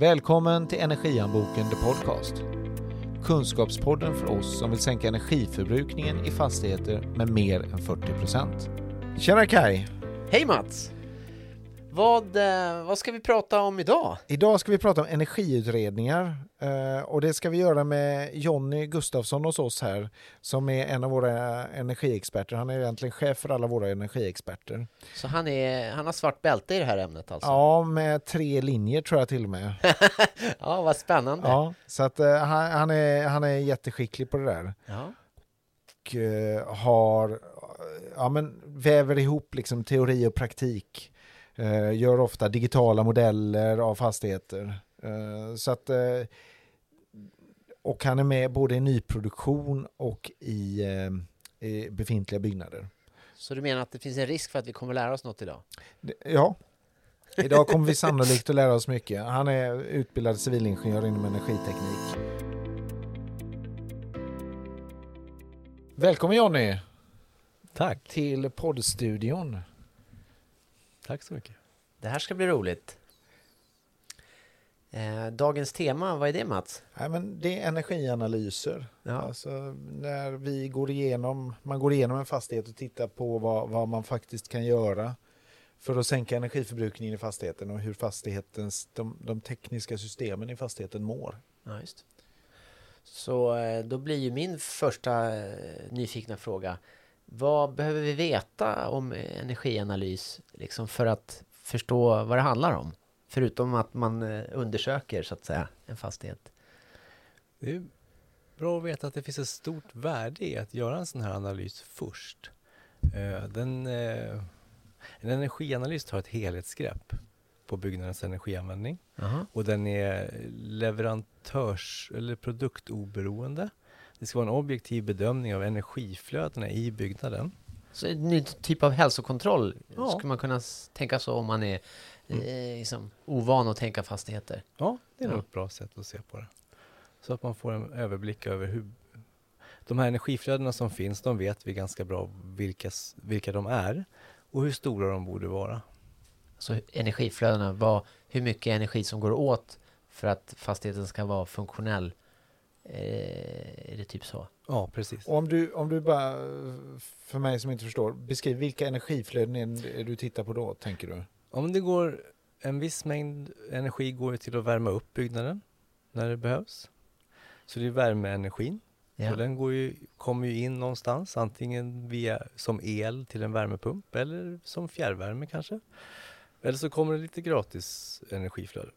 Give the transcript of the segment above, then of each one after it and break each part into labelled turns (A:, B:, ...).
A: Välkommen till Energianboken The Podcast. Kunskapspodden för oss som vill sänka energiförbrukningen i fastigheter med mer än 40%. Tjena Kai!
B: Hej Mats! Vad, eh, vad ska vi prata om idag?
A: Idag ska vi prata om energiutredningar eh, och det ska vi göra med Jonny Gustafsson hos oss här som är en av våra energiexperter. Han är egentligen chef för alla våra energiexperter.
B: Så han, är, han har svart bälte i det här ämnet alltså?
A: Ja, med tre linjer tror jag till och med.
B: ja, vad spännande.
A: Ja, så att uh, han, han, är, han är jätteskicklig på det där.
B: Ja.
A: Och har, ja men väver ihop liksom teori och praktik. Uh, gör ofta digitala modeller av fastigheter. så att och han är med både i nyproduktion och i, i befintliga byggnader.
B: Så du menar att det finns en risk för att vi kommer lära oss något idag?
A: Ja, Idag kommer vi sannolikt att lära oss mycket. Han är utbildad civilingenjör inom energiteknik. Välkommen Jonny!
C: Tack!
A: Till poddstudion.
C: Tack så mycket.
B: Det här ska bli roligt. Eh, dagens tema, vad är det Mats?
A: Nej, men det är energianalyser.
B: Ja.
A: Alltså när vi går igenom, man går igenom en fastighet och tittar på vad, vad man faktiskt kan göra för att sänka energiförbrukningen i fastigheten och hur fastighetens, de, de tekniska systemen i fastigheten mår.
B: Ja, just. Så eh, då blir ju min första eh, nyfikna fråga. Vad behöver vi veta om energianalys liksom för att förstå vad det handlar om? Förutom att man eh, undersöker så att säga en fastighet.
C: Det är bra att veta att det finns ett stort värde i att göra en sån här analys först. Den en energianalys tar ett helhetsgrepp på byggnadens energianvändning
B: Aha.
C: och den är leverantörs eller produktoberoende. Det ska vara en objektiv bedömning av energiflödena i byggnaden.
B: Så en ny typ av hälsokontroll
C: ja.
B: skulle man kunna tänka så om man är mm. eh, liksom, ovan att tänka fastigheter?
C: Ja, det är ja. nog ett bra sätt att se på det. Så att man får en överblick över hur de här energiflödena som finns, de vet vi ganska bra vilka, vilka de är och hur stora de borde vara.
B: Så energiflödena, vad, hur mycket energi som går åt för att fastigheten ska vara funktionell? Eh, är det typ så?
C: Ja, precis.
A: Och om du, om du bara, för mig som inte förstår, beskriv vilka energiflöden är du tittar på då, tänker du?
C: Om det går, en viss mängd energi går till att värma upp byggnaden när det behövs. Så det är värmeenergin. Ja. Och den går ju, kommer ju in någonstans, antingen via, som el till en värmepump eller som fjärrvärme kanske. Eller så kommer det lite gratis energiflöde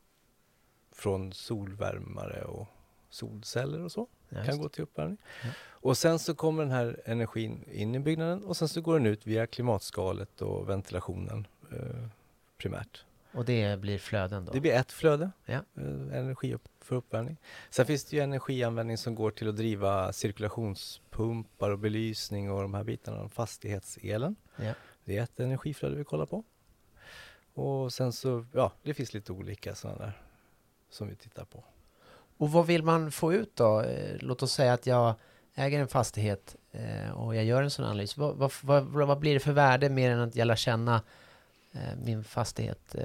C: från solvärmare och solceller och så. Just. Kan gå till uppvärmning. Ja. Och sen så kommer den här energin in i byggnaden och sen så går den ut via klimatskalet och ventilationen eh, primärt.
B: Och det blir flöden då?
C: Det blir ett flöde,
B: ja.
C: eh, energi upp, för uppvärmning. Sen finns det ju energianvändning som går till att driva cirkulationspumpar och belysning och de här bitarna, fastighetselen.
B: Ja.
C: Det är ett energiflöde vi kollar på. Och sen så, ja, det finns lite olika sådana där som vi tittar på.
B: Och vad vill man få ut då? Eh, låt oss säga att jag äger en fastighet eh, och jag gör en sån analys. Vad, vad, vad, vad blir det för värde mer än att jag lär känna eh, min fastighet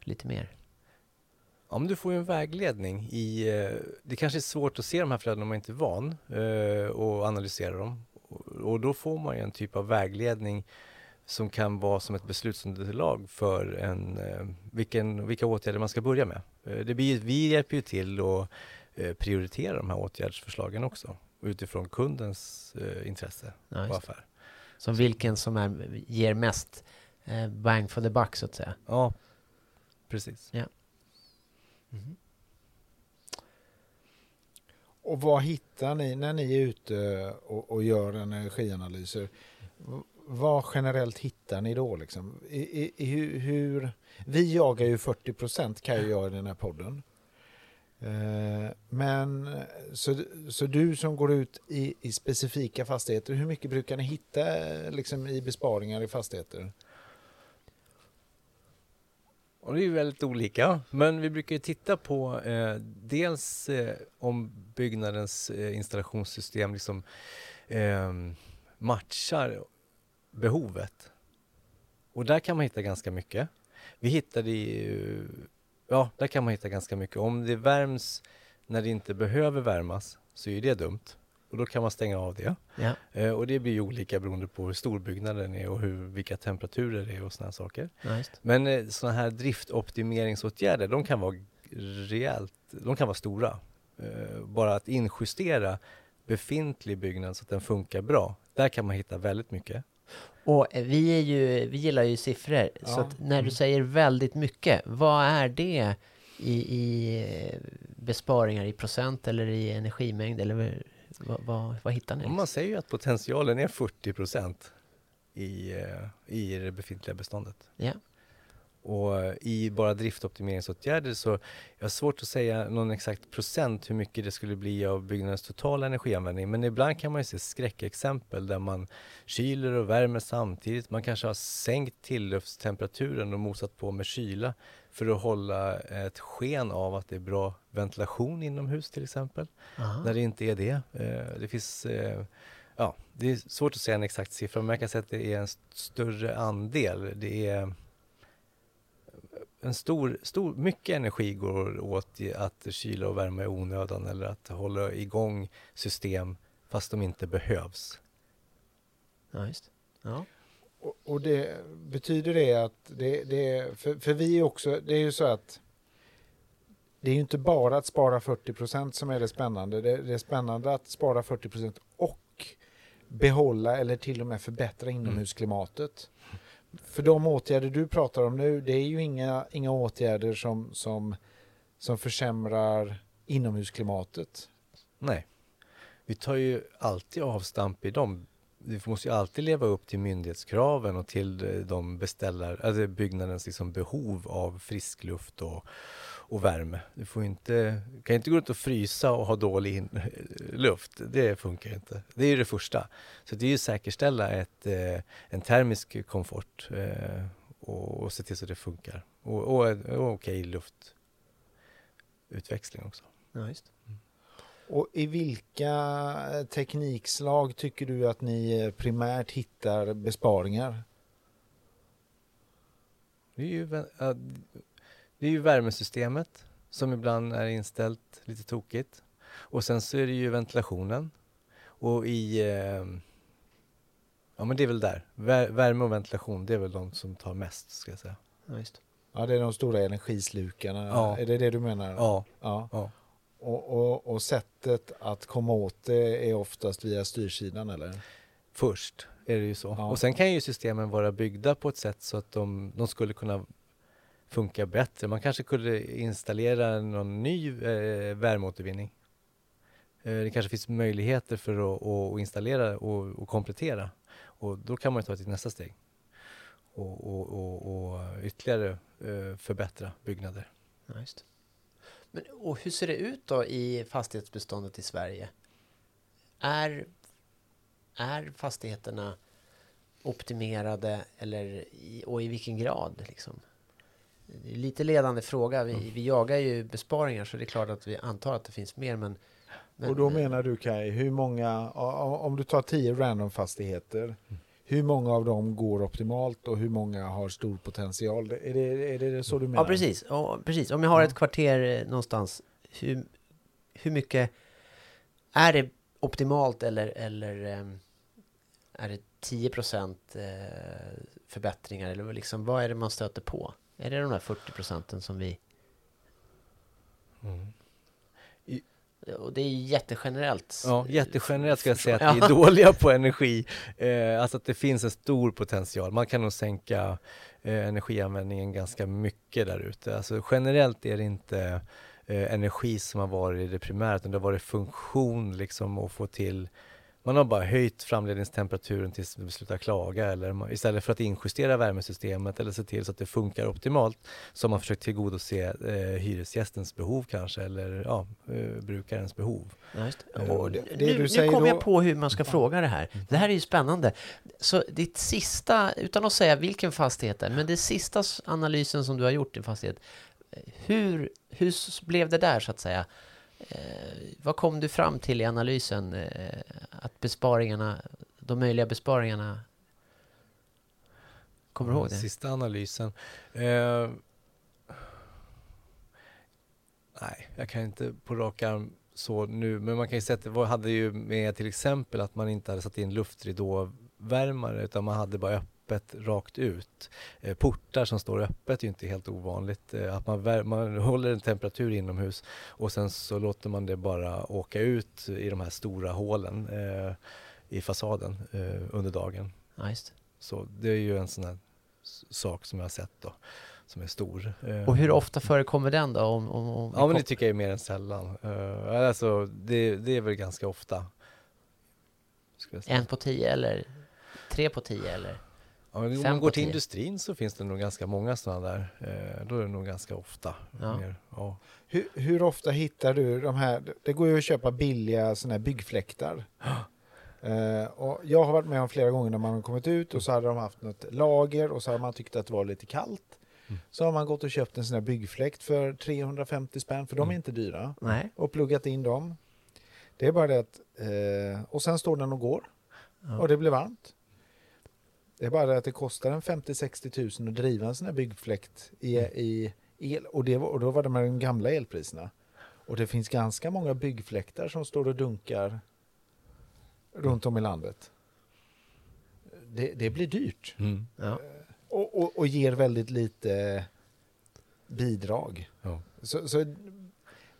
B: lite mer?
C: Ja, du får ju en vägledning i... Det kanske är svårt att se de här flödena om man inte är van och analysera dem. Och då får man ju en typ av vägledning som kan vara som ett beslutsunderlag för en, eh, vilken, vilka åtgärder man ska börja med. Det blir, vi hjälper ju till att prioritera de här åtgärdsförslagen också utifrån kundens intresse
B: ja,
C: och affär.
B: Som vilken som är, ger mest bang for the buck så att säga?
C: Ja, precis.
B: Ja.
A: Mm. Och vad hittar ni när ni är ute och, och gör energianalyser? Vad generellt hittar ni då? Liksom? I, i, hur, hur, vi jagar ju 40 procent kan jag göra i den här podden. Eh, men så, så du som går ut i, i specifika fastigheter, hur mycket brukar ni hitta liksom, i besparingar i fastigheter?
C: Och det är ju väldigt olika, men vi brukar ju titta på eh, dels eh, om byggnadens eh, installationssystem liksom eh, matchar behovet. Och där kan man hitta ganska mycket. Vi hittade ju ja, där kan man hitta ganska mycket. Om det värms när det inte behöver värmas så är det dumt. Och då kan man stänga av det.
B: Ja.
C: Eh, och det blir ju olika beroende på hur stor byggnaden är och hur, vilka temperaturer det är och sådana saker.
B: Ja.
C: Men eh, sådana här driftoptimeringsåtgärder, de kan vara rejält, de kan vara stora. Eh, bara att injustera befintlig byggnad så att den funkar bra, där kan man hitta väldigt mycket.
B: Och vi, är ju, vi gillar ju siffror, så
A: Ja.
B: att när du
C: Mm.
B: säger väldigt mycket, vad är det i, i eh, besparingar i procent eller i energimängd eller vad, vad, vad hittar ni?
C: Man säger ju att potentialen är 40 procent i, eh, i det befintliga beståndet.
B: Ja.
C: Och eh, i bara driftoptimeringsåtgärder så jag har svårt att säga någon exakt procent hur mycket det skulle bli av byggnadens totala energianvändning. Men ibland kan man ju se skräckexempel där man kyler och värmer samtidigt. Man kanske har sänkt tilluftstemperaturen och mosat på med kyla för att hålla ett sken av att det är bra ventilation inomhus till exempel
B: Aha.
C: när det inte är det. Eh, det finns, eh, ja, det är svårt att säga en exakt siffra, men jag kan säga att det är en st- större andel. Det är en stor, stor, mycket energi går åt i att kyla och värma i onödan eller att hålla igång system fast de inte behövs.
B: Ja, just. Ja.
A: Och, och det betyder det att det, det för, för vi också, det är ju så att det är ju inte bara att spara 40% som är det spännande. Det, det är spännande att spara 40% och behålla eller till och med förbättra inomhusklimatet. För de åtgärder du pratar om nu, det är ju inga, inga åtgärder som, som, som försämrar inomhusklimatet.
C: Nej, vi tar ju alltid avstamp i dem. Vi måste ju alltid leva upp till myndighetskraven och till de beställar, alltså byggnadens liksom behov av frisk luft och, och värme. Du får inte, kan inte gå ut och frysa och ha dålig in, luft. Det funkar inte. Det är ju det första. Så det är ju att säkerställa ett, eh, en termisk komfort eh, och, och se till så det funkar. Och, och, och okej luftutväxling också.
B: Ja, just.
A: Och i vilka eh, teknikslag tycker du att ni eh, primärt hittar besparingar?
C: Det är ju, det är ju värmesystemet som ibland är inställt lite tokigt. Och sen så är det ju ventilationen. Och i... Eh, ja men det är väl där. Vär, värme och ventilation, det är väl de som tar mest ska jag säga.
B: Ja, just.
A: Ja, det är de stora energislukarna.
C: Ja.
A: Är det det du menar?
C: Ja,
A: ja.
C: ja.
A: Och, och, och sättet att komma åt det är oftast via styrsidan eller?
C: Först är det ju så.
A: Ja.
C: Och sen kan ju systemen vara byggda på ett sätt så att de, de skulle kunna funka bättre. Man kanske kunde installera någon ny eh, värmeåtervinning. Eh, det kanske finns möjligheter för att, att installera och, och komplettera. Och då kan man ta till nästa steg. Och, och, och, och ytterligare eh, förbättra byggnader.
B: Ja, just. Men, och hur ser det ut då i fastighetsbeståndet i Sverige? Är, är fastigheterna optimerade eller i, och i vilken grad? Liksom? Lite ledande fråga. Vi, vi jagar ju besparingar så det är klart att vi antar att det finns mer. Men, men
A: och då menar du Kai, hur många, om du tar tio random fastigheter, hur många av dem går optimalt och hur många har stor potential? Är det, är det så du menar?
B: Ja, precis. Ja, precis. Om jag har
A: Ja.
B: ett kvarter eh, någonstans, hur, hur mycket är det optimalt eller, eller ehm, är det 10 procent eh, förbättringar? Eller liksom, vad är det man stöter på? Är det de där 40 procenten som vi... Och det är jättegenerellt.
C: Ja, jättegenerellt ska jag säga att vi är dåliga på energi. Eh, alltså att det finns en stor potential. Man kan nog sänka eh, energianvändningen ganska mycket där ute. Alltså generellt är det inte eh, energi som har varit det primära, utan det har varit funktion liksom att få till man har bara höjt framledningstemperaturen tills det slutar klaga eller man, istället för att injustera värmesystemet eller se till så att det funkar optimalt så har man försökt tillgodose eh, hyresgästens behov kanske eller ja, eh, brukarens behov.
B: Ja, just det.
C: Eh,
B: Och
A: det-
B: nu,
A: det du
B: nu
A: säger
B: kommer
A: då-
B: jag på hur man ska fråga det här. Det här är ju spännande. Så ditt sista, utan att säga vilken fastighet det är, men det sista analysen som du har gjort i fastighet. eh, Hur, hur blev det där så att säga? Eh, vad kom du fram till i analysen? Eh, besparingarna, de möjliga besparingarna Kommer du ihåg det?
C: Sista analysen. Eh, Jag kan inte på rak arm så nu, men man kan ju säga att det var, hade ju med till exempel att man inte hade satt in luftridåvärmare utan man hade bara öppet rakt ut. Eh, portar som står öppet är ju inte helt ovanligt. Eh, att man, man håller en temperatur inomhus och sen så låter man det bara åka ut i de här stora hålen eh, i fasaden eh, under dagen.
B: Ja,
C: så det är ju en sån här sak som jag har sett då som är stor.
B: Och hur ofta förekommer den då? Om, om, om
C: ja men det tycker jag är mer än sällan. Uh, alltså det, det är väl ganska ofta.
B: En på tio eller tre på tio eller?
C: Ja, om man går till industrin så finns det nog ganska många sådana där. Uh, då är det nog ganska ofta.
B: Ja. Mer, ja.
A: Hur, hur, ofta hittar du de här? Det går ju att köpa billiga sådana här byggfläktar. Uh, och jag har varit med om flera gånger när man har kommit ut och så hade de haft något lager och så har man tyckt att det var lite kallt. Mm. Så har man gått och köpt en sån här byggfläkt för 350 spänn, för mm. de är inte dyra.
B: Nej.
A: Och pluggat in dem. Det är bara det att, eh, och sen står den och går. Ja. Och det blir varmt. Det är bara det att det kostar en 50-60 tusen att driva en sån här byggfläkt i, mm. i el. Och, det var, och då var det med de gamla elpriserna. Och det finns ganska många byggfläktar som står och dunkar runt om i landet. Det, det blir dyrt.
C: Mm. Ja.
A: Och, och, och, ger väldigt lite bidrag.
C: Ja.
A: Så, så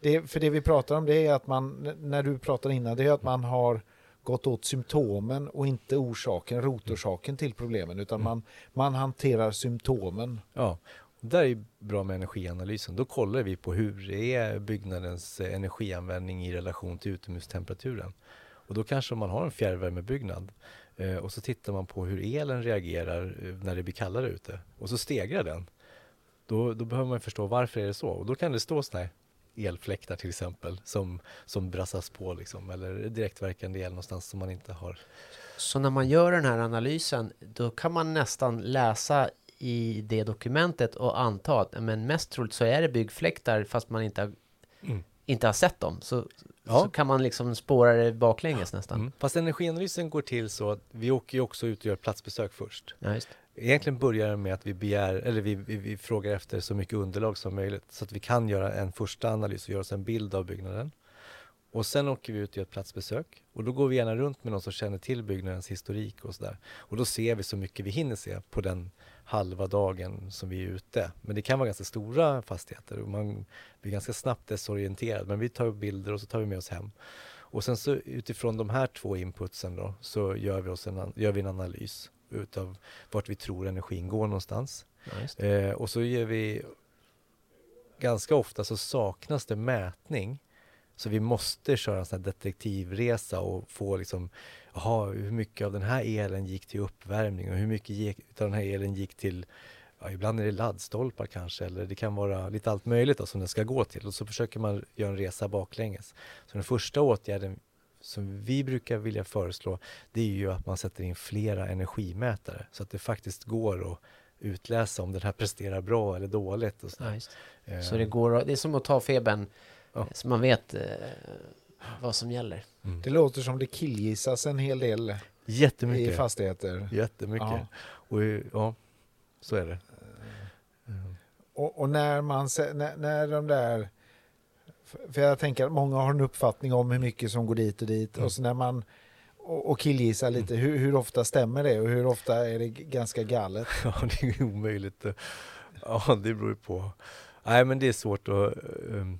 A: det, för det vi pratar om det är att man, när du pratade innan, det är att man har gått åt symptomen och inte orsaken, rotorsaken till problemen, utan mm. man, man hanterar symptomen.
C: Ja, det där är bra med energianalysen. Då kollar vi på hur är byggnadens energianvändning i relation till utomhustemperaturen. Och då kanske man har en fjärrvärmebyggnad eh, och så tittar man på hur elen reagerar eh, när det blir kallare ute och så stegrar den. Då, då behöver man förstå varför är det så och då kan det stå sådana här elfläktar till exempel som, som brassas på liksom, eller direktverkande el någonstans som man inte har.
B: Så när man gör den här analysen då kan man nästan läsa i det dokumentet och anta att men mest troligt så är det byggfläktar fast man inte har, mm. inte har sett dem. Så Ja. Så kan man liksom spåra det baklänges nästan. Mm.
C: Fast energianalysen går till så att vi åker ju också ut och gör platsbesök först.
B: Ja.
C: Egentligen börjar det med att vi begär, eller vi, vi, vi, frågar efter så mycket underlag som möjligt så att vi kan göra en första analys och göra oss en bild av byggnaden. Och sen åker vi ut och gör ett platsbesök och då går vi gärna runt med någon som känner till byggnadens historik och sådär. Och då ser vi så mycket vi hinner se på den halva dagen som vi är ute. Men det kan vara ganska stora fastigheter och man blir ganska snabbt desorienterad. Men vi tar bilder och så tar vi med oss hem. Och sen så utifrån de här två inputsen då så gör vi, oss en, gör vi en analys utav vart vi tror energin går någonstans.
B: Ja,
C: eh, och så ger vi ganska ofta så saknas det mätning så vi måste köra en sån här detektivresa och få liksom, jaha, hur mycket av den här elen gick till uppvärmning och hur mycket gick, av den här elen gick till Ja, ibland är det laddstolpar kanske eller det kan vara lite allt möjligt då, som den ska gå till och så försöker man göra en resa baklänges. Så den första åtgärden som vi brukar vilja föreslå det är ju att man sätter in flera energimätare så att det faktiskt går att utläsa om den här presterar bra eller dåligt. Och
B: så, ja, så det, går, det är som att ta febern Ja. Så man vet eh, vad som gäller.
A: Mm. Det låter som det killgissas en hel del
C: Jättemycket.
A: i fastigheter.
C: Jättemycket. Ja. Och, ja, så är det.
A: Mm. Och, och, när man när, när de där för jag tänker att många har en uppfattning om hur mycket som går dit och dit mm. och så när man och, killgissar lite, mm. hur, hur, ofta stämmer det och hur ofta är det ganska galet?
C: Ja, det är omöjligt. Ja, det beror på. Nej, men det är svårt att um,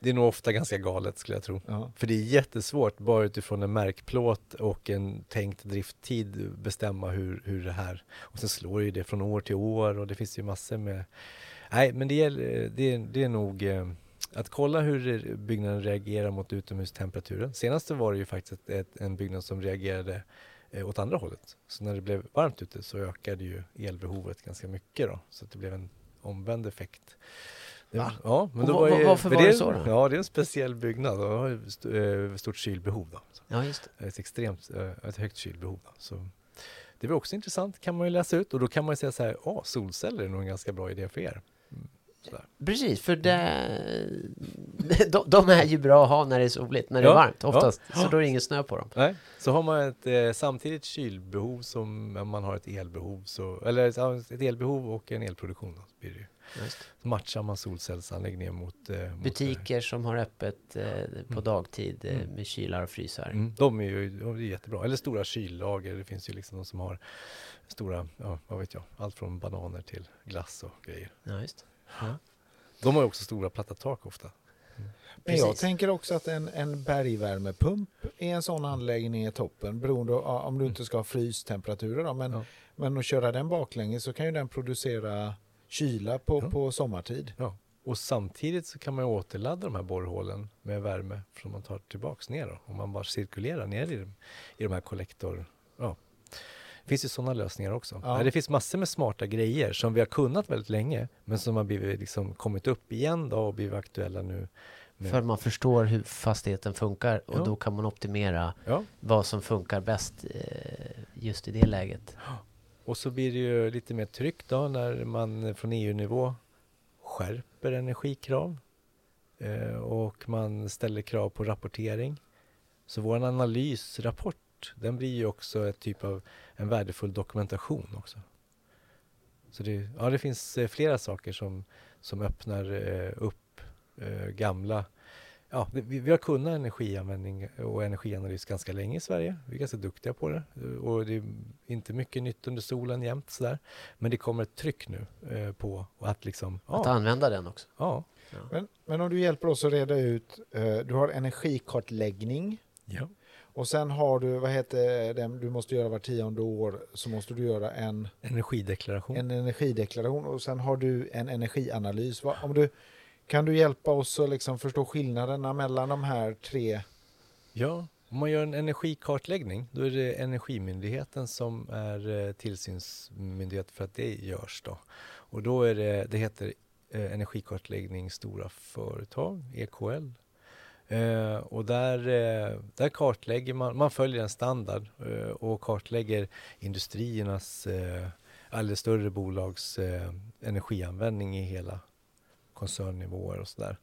C: det är nog ofta ganska galet skulle jag tro.
A: Ja.
C: För det är jättesvårt bara utifrån en märkplåt och en tänkt drifttid bestämma hur, hur det här och sen slår ju det från år till år och det finns ju massor med Nej men det, gäller, det, det är nog eh, att kolla hur byggnaden reagerar mot utomhustemperaturen. Senast var det ju faktiskt ett, ett, en byggnad som reagerade eh, åt andra hållet. Så när det blev varmt ute så ökade ju elbehovet ganska mycket då. Så det blev en omvänd effekt.
B: Va?
C: Ja,
B: men då var ju, varför var det, det så då?
C: Ja, det är en speciell byggnad och har ett eh, stort kylbehov. Då.
B: Ja, just
C: det. Ett extremt, eh, ett högt kylbehov. Då. Så det var också intressant, kan man ju läsa ut och då kan man ju säga så här, ja, solceller är nog en ganska bra idé för er. Mm,
B: Precis, för det, de, de är ju bra att ha när det är soligt, när det
C: Ja,
B: är varmt oftast.
C: ja.
B: Så då är det ingen snö på dem.
C: Nej, så har man ett eh, samtidigt kylbehov som man har ett elbehov, så, eller ett elbehov och en elproduktion då, blir det ju.
B: Just.
C: Matchar man solcellsanläggningen mot... Eh, mot
B: Butiker som har öppet eh, på
C: Mm.
B: dagtid eh,
C: Mm.
B: med kylar och frysar.
C: Mm, de är ju de är jättebra. Eller stora kyllager. Det finns ju liksom de som har stora, ja vad vet jag, allt från bananer till glass och grejer.
B: Ja, just. Ja.
C: De har ju också stora platta tak ofta.
A: Men jag tänker också att en, en bergvärmepump i en sån anläggning är toppen. Beroende på, om du inte ska ha frystemperaturer. Då, men,
C: Ja.
A: men att köra den baklänges så kan ju den producera kyla på,
C: Ja.
A: på sommartid.
C: Ja. Och samtidigt så kan man ju återladda de här borrhålen med värme som man tar tillbaks ner då. Om man bara cirkulerar ner i, dem- i de här kollektor... Ja. Det finns ju sådana lösningar också.
A: Ja.
C: Det finns massor med smarta grejer som vi har kunnat väldigt länge men som har blivit liksom kommit upp igen då och blivit aktuella nu. med-
B: För man förstår hur fastigheten funkar och
C: Ja.
B: då kan man optimera
C: Ja.
B: vad som funkar bäst eh, just i det läget.
C: Och så blir det ju lite mer tryck då när man från EU-nivå skärper energikrav eh, och man ställer krav på rapportering. Så vår analysrapport, den blir ju också ett typ av en värdefull dokumentation också. Så det, ja, det finns eh, flera saker som, som öppnar eh, upp eh, gamla Ja, det- vi, vi har kunnat energianvändning och energianalys ganska länge i Sverige. Vi är ganska duktiga på det och det är inte mycket nytt under solen jämt sådär. Men det kommer ett tryck nu eh, på att liksom,
B: Att
C: ja,
B: använda den också.
C: ja,
A: Men, men om du hjälper oss att reda ut, eh, du har energikartläggning
C: ja,
A: och sen har du, vad heter det, du måste göra var tionde år så måste du göra en,
C: energideklaration.
A: en energideklaration och sen har du en energianalys. Om du, kan du hjälpa oss att liksom förstå skillnaderna mellan de här tre?
C: Ja, om man gör en energikartläggning då är det Energimyndigheten som är eh, tillsynsmyndighet för att det görs då. Och då är det, det heter eh, energikartläggning stora företag, EKL. Eh, och där, eh, där kartlägger man, man följer en standard eh, och kartlägger industriernas, eh, alldeles större bolags eh, energianvändning i hela koncernnivåer och sådär.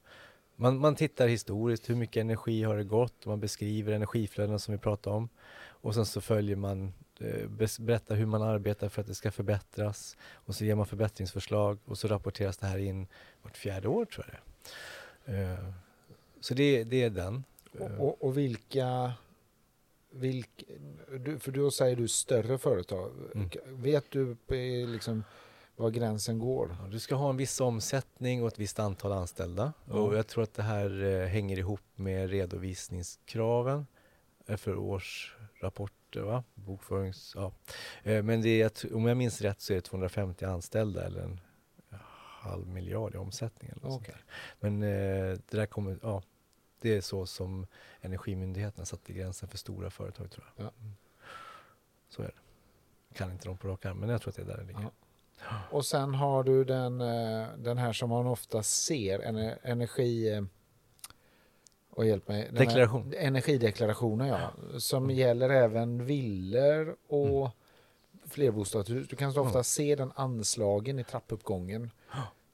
C: Man, man tittar historiskt, hur mycket energi har det gått? Man beskriver energiflöden som vi pratade om. Och sen så följer man, eh, berättar hur man arbetar för att det ska förbättras. Och så ger man förbättringsförslag och så rapporteras det här in vart fjärde år tror jag det är. Eh, så det, det är den.
A: Och, och, och vilka, vilk, du, för då säger du större företag.
C: Mm.
A: Vet du liksom var gränsen går?
C: Du ska ha en viss omsättning och ett visst antal anställda.
A: Ja.
C: Och jag tror att det här eh, hänger ihop med redovisningskraven eh, för årsrapporter, va? bokförings... Ja. Eh, Men det är, om jag minns rätt så är det 250 anställda eller en halv miljard i omsättning. Eller där. Men det där kommer, ja, det är så som Energimyndigheten satte gränsen för stora företag tror jag.
A: Ja.
C: Mm. Så är det. Kan inte de på rak arm, men jag tror att det är där det ligger.
A: Ja. Och sen har du den, eh, den här som man ofta ser, en, energi... eh, Och hjälp mig.
C: Deklaration.
A: Energideklarationen ja. Som
C: Mm.
A: gäller även villor och flerbostadshus. Du kan ofta
C: Mm.
A: se den anslagen i trappuppgången.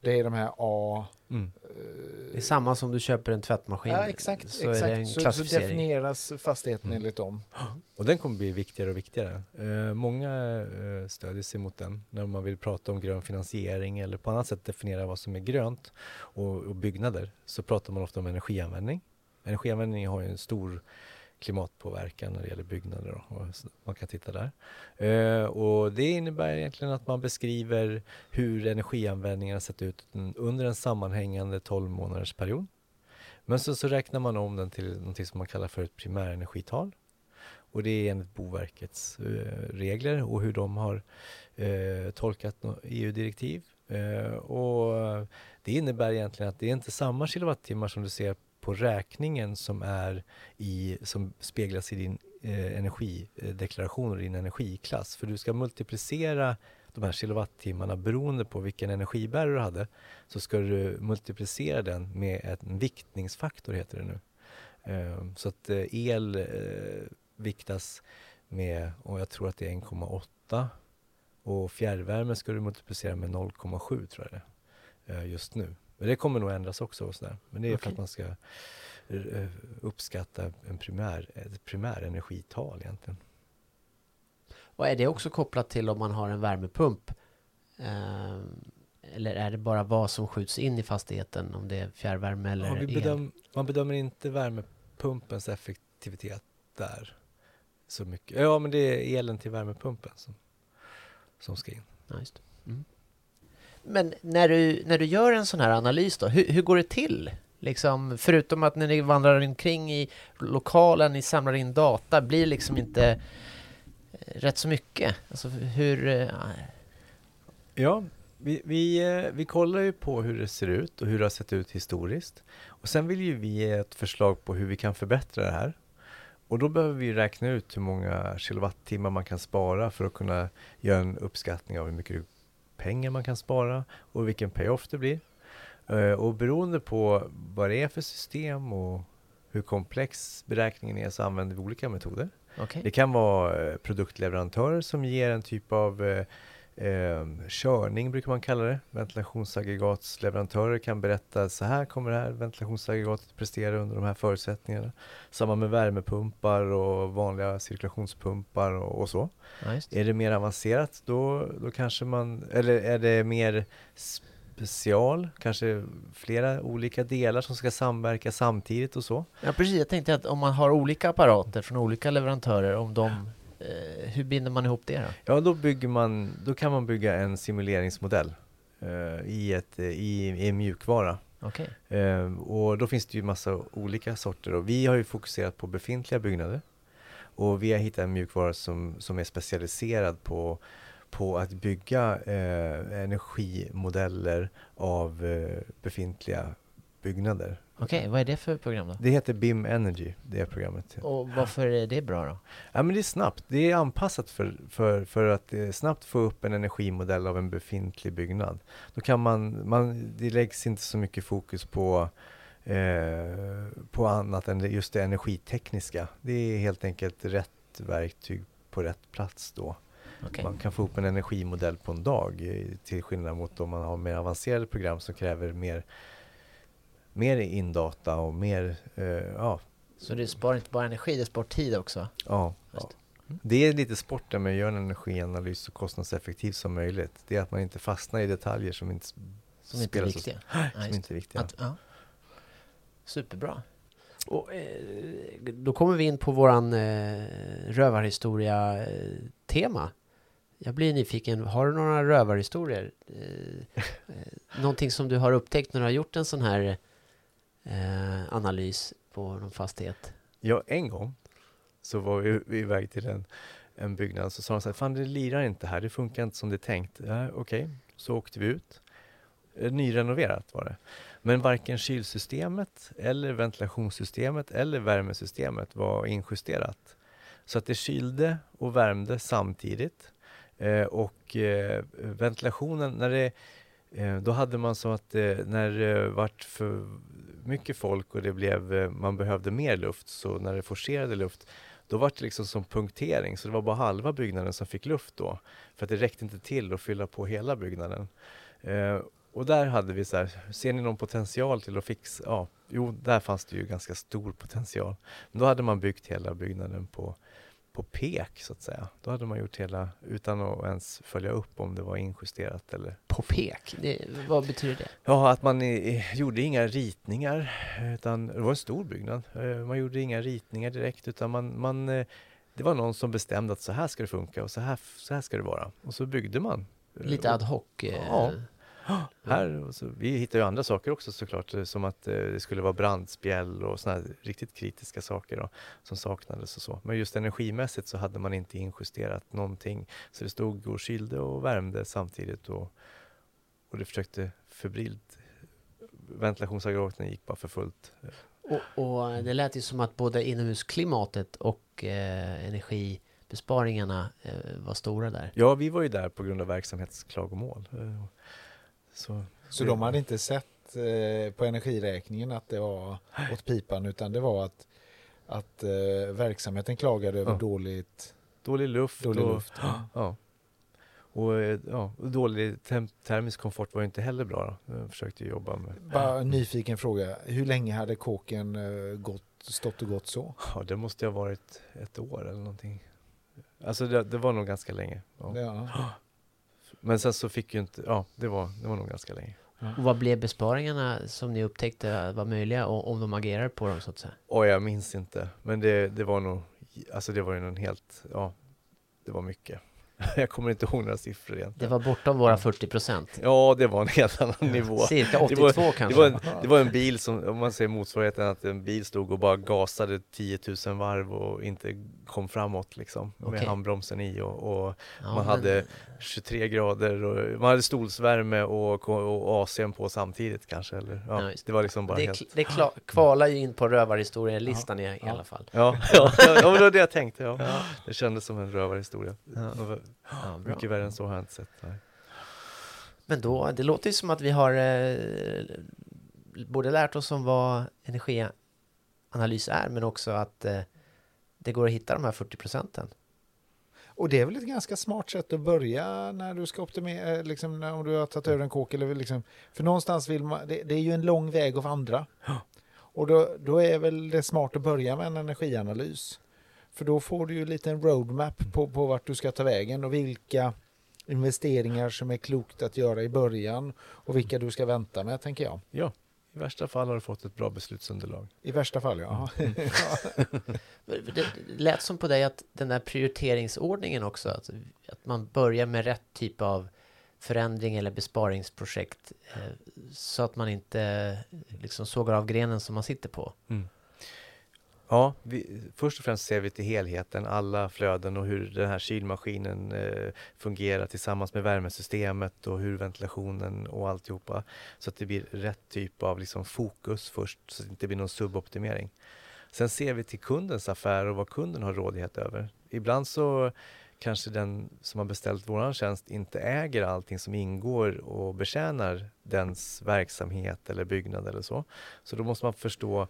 A: Det är de här A...
C: Mm.
B: Det är samma som du köper en tvättmaskin.
A: Ja, exakt.
B: Så
A: exakt.
B: är det en
A: så, så definieras fastigheten
C: Mm.
A: enligt dem.
C: Och den kommer bli viktigare och viktigare. Eh, många eh, stödjer sig mot den när man vill prata om grön finansiering eller på annat sätt definiera vad som är grönt och, och byggnader. Så pratar man ofta om energianvändning. Energianvändning har ju en stor klimatpåverkan när det gäller byggnader. Då, och man kan titta där. Eh, och det innebär egentligen att man beskriver hur energianvändningen har sett ut under en sammanhängande 12 månaders period. Men så, så räknar man om den till något som man kallar för ett primärenergital. Och det är enligt Boverkets eh, regler och hur de har eh, tolkat EU-direktiv. Eh, och det innebär egentligen att det är inte samma kilowattimmar som du ser på räkningen som, är i, som speglas i din eh, energideklaration och din energiklass. För du ska multiplicera de här kilowattimmarna beroende på vilken energibärare du hade så ska du multiplicera den med en viktningsfaktor heter det nu. Eh, Så att eh, el eh, viktas med, och jag tror att det är 1,8 och fjärrvärme ska du multiplicera med 0,7 tror jag det är, eh, just nu. Men det kommer nog ändras också. Och sådär. Men det är okay. för att man ska uh, uppskatta en primär, ett primärenergital egentligen.
B: Och är det också kopplat till om man har en värmepump? Uh, eller är det bara vad som skjuts in i fastigheten, om det är fjärrvärme eller ja, bedöm,
C: el? Man bedömer inte värmepumpens effektivitet där så mycket. Ja, men det är elen till värmepumpen som, som ska in.
B: Ja, mm. Men när du, när du gör en sån här analys då, hur, hur går det till? Liksom, förutom att när ni vandrar omkring i lokalen, ni samlar in data, blir liksom inte eh, rätt så mycket? Alltså hur... Eh,
C: ja, vi, vi, eh, vi kollar ju på hur det ser ut och hur det har sett ut historiskt. Och sen vill ju vi ge ett förslag på hur vi kan förbättra det här. Och då behöver vi räkna ut hur många kilowattimmar man kan spara för att kunna göra en uppskattning av hur mycket pengar man kan spara och vilken payoff det blir. Eh, och beroende på vad det är för system och hur komplex beräkningen är så använder vi olika metoder. Okay. Det kan vara eh, produktleverantörer som ger en typ av Eh, körning brukar man kalla det. Ventilationsaggregatsleverantörer kan berätta så här kommer det här ventilationsaggregatet prestera under de här förutsättningarna. Samma med värmepumpar och vanliga cirkulationspumpar och, och så. Ja, är det mer avancerat då, då kanske man, eller är det mer special, kanske flera olika delar som ska samverka samtidigt och så.
B: Ja precis, jag tänkte att om man har olika apparater från olika leverantörer, om de hur binder man ihop det då?
C: Ja, då, bygger man, då kan man bygga en simuleringsmodell eh, i, ett, i, i en mjukvara.
B: Okay.
C: Eh, och då finns det ju massa olika sorter och vi har ju fokuserat på befintliga byggnader. Och vi har hittat en mjukvara som, som är specialiserad på, på att bygga eh, energimodeller av eh, befintliga byggnader.
B: Okej, okay, vad är det för program då?
C: Det heter BIM Energy, det programmet.
B: Och varför är det bra då?
C: Ja, men det är snabbt. Det är anpassat för, för, för att snabbt få upp en energimodell av en befintlig byggnad. Då kan man, man det läggs inte så mycket fokus på eh, på annat än just det energitekniska. Det är helt enkelt rätt verktyg på rätt plats då. Okay. Man kan få upp en energimodell på en dag till skillnad mot om man har mer avancerade program som kräver mer mer indata och mer, eh, ja.
B: Så det sparar inte bara energi, det sparar tid också?
C: Ja. ja. Det är lite sporten med att göra en energianalys så kostnadseffektivt som möjligt. Det är att man inte fastnar i detaljer som inte
B: som inte är viktiga.
C: Så, som ja, inte är viktiga. Att, ja.
B: Superbra. Och, eh, då kommer vi in på våran eh, rövarhistoria-tema. Eh, jag blir nyfiken, har du några rövarhistorier? Eh, eh, någonting som du har upptäckt när du har gjort en sån här eh, analys på någon fastighet?
C: Ja, en gång så var vi iväg till en, en byggnad så sa de så här, fan det lirar inte här, det funkar inte som det är tänkt. Ja, Okej, okay. så åkte vi ut. Eh, nyrenoverat var det. Men varken kylsystemet eller ventilationssystemet eller värmesystemet var injusterat. Så att det kylde och värmde samtidigt. Eh, och eh, ventilationen, när det, eh, då hade man så att eh, när det vart för mycket folk och det blev, eh, man behövde mer luft, så när det forcerade luft, då var det liksom som punktering, så det var bara halva byggnaden som fick luft då. För att det räckte inte till att fylla på hela byggnaden. Eh, och där hade vi så här, ser ni någon potential till att fixa? Ja, jo, där fanns det ju ganska stor potential. Men då hade man byggt hela byggnaden på på pek så att säga. Då hade man gjort hela utan att ens följa upp om det var injusterat eller...
B: På pek? Det, vad betyder det?
C: Ja, att man i, gjorde inga ritningar utan det var en stor byggnad. Eh, man gjorde inga ritningar direkt utan man, man eh, det var någon som bestämde att så här ska det funka och så här, så här ska det vara. Och så byggde man.
B: Lite ad hoc?
C: Ja, här, så, vi hittar ju andra saker också såklart, eh, som att eh, det skulle vara brandspjäll och sådana riktigt kritiska saker då, som saknades och så. Men just energimässigt så hade man inte injusterat någonting. Så det stod och kylde och värmde samtidigt och, och det försökte febrilt. Ventilationsaggregaten gick bara för fullt.
B: Och, och, det lät ju som att både inomhusklimatet och eh, energibesparingarna eh, var stora där.
C: Ja, vi var ju där på grund av verksamhetsklagomål. Eh,
A: så, så de hade inte sett eh, på energiräkningen att det var åt pipan utan det var att, att eh, verksamheten klagade över ja. dåligt
C: Dålig luft.
A: Dålig och, luft
C: ja. ja. Och eh, ja, dålig termisk komfort var inte heller bra. Då. Jag försökte jobba med...
A: Bara en nyfiken fråga. Hur länge hade kåken eh, gått, stått och gått så?
C: Ja, det måste ha varit ett år eller någonting. Alltså det, det var nog ganska länge. Ja.
A: Ja.
C: Men sen så fick ju inte, ja det var, det var nog ganska länge.
B: Och vad blev besparingarna som ni upptäckte var möjliga och om de agerar på dem så att säga?
C: Oj, jag minns inte. Men det, det var nog, alltså det var ju någon helt, ja, det var mycket. Jag kommer inte ihåg några siffror egentligen.
B: Det var bortom våra 40 procent.
C: Ja, det var en helt annan nivå.
B: Cirka 82
C: det var,
B: kanske.
C: Det var, en, det var en bil som, om man säger motsvarigheten, att en bil stod och bara gasade 10 000 varv och inte kom framåt liksom. Med
B: Okej.
C: handbromsen i och, och
B: Ja,
C: man
B: men
C: hade 23 grader och man hade stolsvärme och, och AC'n på samtidigt kanske. Eller, ja,
B: Ja, just
C: det var liksom bara
B: det,
C: helt...
B: det kla- kvalar ju in på rövarhistorielistan i, i alla fall.
C: Ja, ja, ja, ja, det var det jag tänkte. Ja. Det kändes som en rövarhistoria.
B: Ja.
C: Mycket värre än så har jag inte sett. Nej.
B: Men då, det låter ju som att vi har eh, både lärt oss om vad energianalys är, men också att eh, det går att hitta de här 40 procenten.
A: Och det är väl ett ganska smart sätt att börja när du ska optimera, liksom, när- om du har tagit över en kåk. Eller liksom, för någonstans vill man, det, det är ju en lång väg att vandra. Och då, då är väl det smart att börja med en energianalys. För då får du ju lite en roadmap på, på vart du ska ta vägen och vilka investeringar som är klokt att göra i början och vilka du ska vänta med, tänker jag.
C: Ja, i värsta fall har du fått ett bra beslutsunderlag.
A: I värsta fall, ja.
B: Det, det lät som på dig att den där prioriteringsordningen också, att, att man börjar med rätt typ av förändring eller besparingsprojekt eh, så att man inte liksom sågar av grenen som man sitter på.
C: Ja, vi, först och främst ser vi till helheten, alla flöden och hur den här kylmaskinen eh, fungerar tillsammans med värmesystemet och hur ventilationen och alltihopa. Så att det blir rätt typ av liksom fokus först, så att det inte blir någon suboptimering. Sen ser vi till kundens affär och vad kunden har rådighet över. Ibland så kanske den som har beställt våran tjänst inte äger allting som ingår och betjänar dens verksamhet eller byggnad eller så. Så då måste man förstå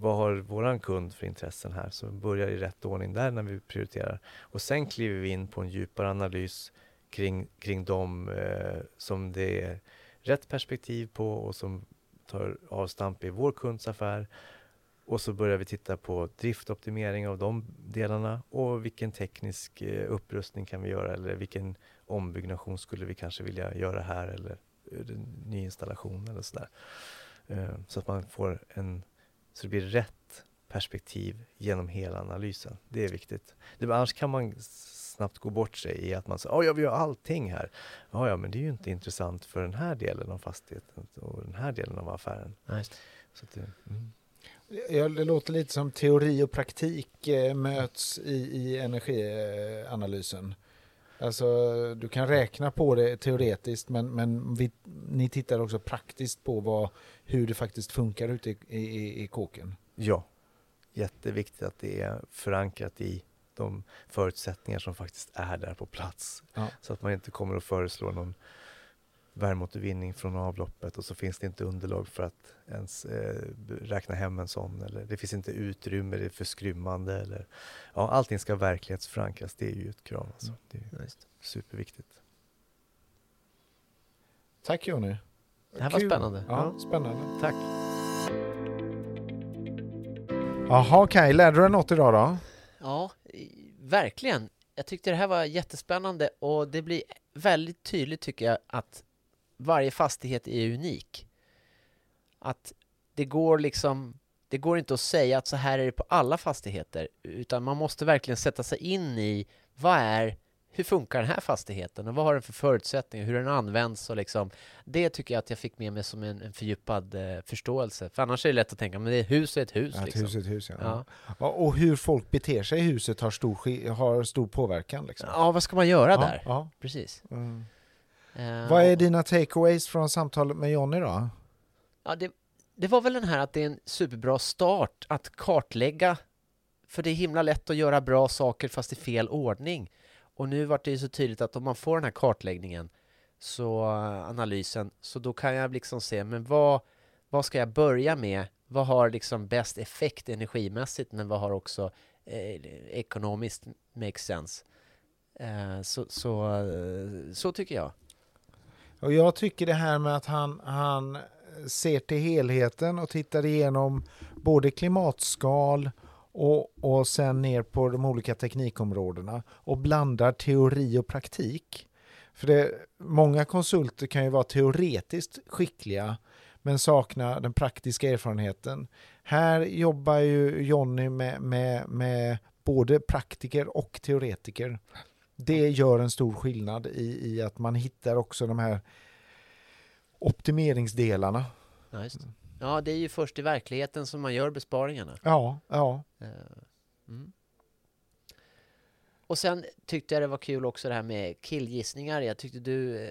C: vad har våran kund för intressen här? Så vi börjar i rätt ordning där när vi prioriterar. Och sen kliver vi in på en djupare analys kring, kring de eh, som det är rätt perspektiv på och som tar avstamp i vår kunds affär. Och så börjar vi titta på driftoptimering av de delarna och vilken teknisk eh, upprustning kan vi göra eller vilken ombyggnation skulle vi kanske vilja göra här eller eh, nyinstallation eller sådär. Eh, så att man får en så det blir rätt perspektiv genom hela analysen. Det är viktigt. Det, annars kan man snabbt gå bort sig i att man säger att jag vill göra allting här. Ja, ja, men det är ju inte intressant för den här delen av fastigheten och den här delen av affären.
B: Ja, det.
C: Så att det, mm.
A: Ja, det låter lite som teori och praktik eh, möts i, i energianalysen. Alltså, du kan räkna på det teoretiskt, men, men vi, ni tittar också praktiskt på vad, hur det faktiskt funkar ute i, i, i kåken.
C: Ja, jätteviktigt att det är förankrat i de förutsättningar som faktiskt är där på plats.
A: Ja.
C: Så att man inte kommer att föreslå någon värmeåtervinning från avloppet och så finns det inte underlag för att ens eh, räkna hem en sån eller det finns inte utrymme, det är för skrymmande eller ja, allting ska verklighetsförankras. Det är ju ett krav alltså. Det är
B: det.
C: superviktigt.
A: Tack Jonny.
B: Det här var
A: Kul.
B: spännande.
A: Ja, spännande.
B: Tack.
A: Jaha, Kaj, lärde du dig något idag då?
B: Ja, verkligen. Jag tyckte det här var jättespännande och det blir väldigt tydligt tycker jag att varje fastighet är unik. Att det går liksom, det går inte att säga att så här är det på alla fastigheter, utan man måste verkligen sätta sig in i vad är, hur funkar den här fastigheten och vad har den för förutsättningar, hur den används och liksom, det tycker jag att jag fick med mig som en, en fördjupad eh, förståelse. För annars är det lätt att tänka, men det är hus är ett hus
A: Ja, ett
B: liksom.
A: hus är ett hus, ja.
B: Ja.
A: Ja, Och hur folk beter sig i huset har stor, har stor påverkan. Liksom.
B: ja, vad ska man göra där? Precis.
A: Mm.
B: Eh,
A: Vad är dina takeaways från samtalet med Jonny då?
B: Ja, det, det var väl den här att det är en superbra start att kartlägga. För det är himla lätt att göra bra saker fast i fel ordning. Och nu vart det ju så tydligt att om man får den här kartläggningen, så eh, analysen, så då kan jag liksom se, men vad, vad ska jag börja med? Vad har liksom bäst effekt energimässigt, men vad har också eh, ekonomiskt makes sense? Eh, så, så, eh, så tycker jag.
A: Och jag tycker det här med att han, han ser till helheten och tittar igenom både klimatskal och, och sen ner på de olika teknikområdena och blandar teori och praktik. För det, många konsulter kan ju vara teoretiskt skickliga men sakna den praktiska erfarenheten. Här jobbar ju Jonny med, med, med både praktiker och teoretiker. Det gör en stor skillnad i, i att man hittar också de här optimeringsdelarna.
B: Ja, ja, det är ju först i verkligheten som man gör besparingarna.
A: Ja, ja.
B: Eh, mm. Och sen tyckte jag det var kul också det här med killgissningar. Jag tyckte du, eh,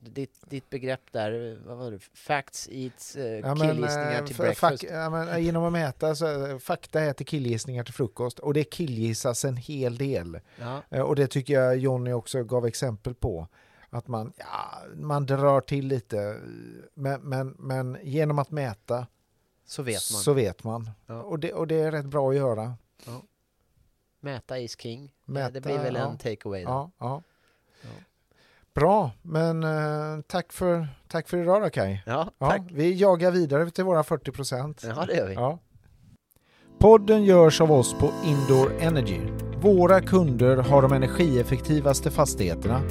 B: ditt, ditt begrepp där, vad var det? Facts eats eh,
A: ja,
B: killgissningar
A: men,
B: till
A: för,
B: breakfast.
A: Ja, men, genom att mäta så fakta äter killgissningar till frukost och det killgissas en hel del.
B: Ja,
A: Eh, Och det tycker jag Jonny också gav exempel på. Att man, ja, man drar till lite, men, men, men genom att mäta
B: så vet man.
A: så vet man.
B: Ja.
A: Och, det, och det är rätt bra att göra.
B: Mäta is king.
A: Mäta,
B: det blir väl
A: ja.
B: en takeaway.
A: Ja, ja.
B: Ja.
A: Bra, men eh, tack, för, tack för idag då Kaj.
B: Ja, tack.
A: vi jagar vidare till våra 40 procent.
B: Ja, det gör vi.
A: Podden görs av oss på Indoor Energy. Våra kunder har de energieffektivaste fastigheterna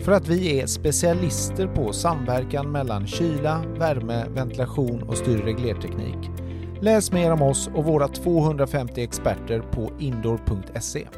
A: för att vi är specialister på samverkan mellan kyla, värme, ventilation och styrreglerteknik. Läs mer om oss och våra 250 experter på indoor.se.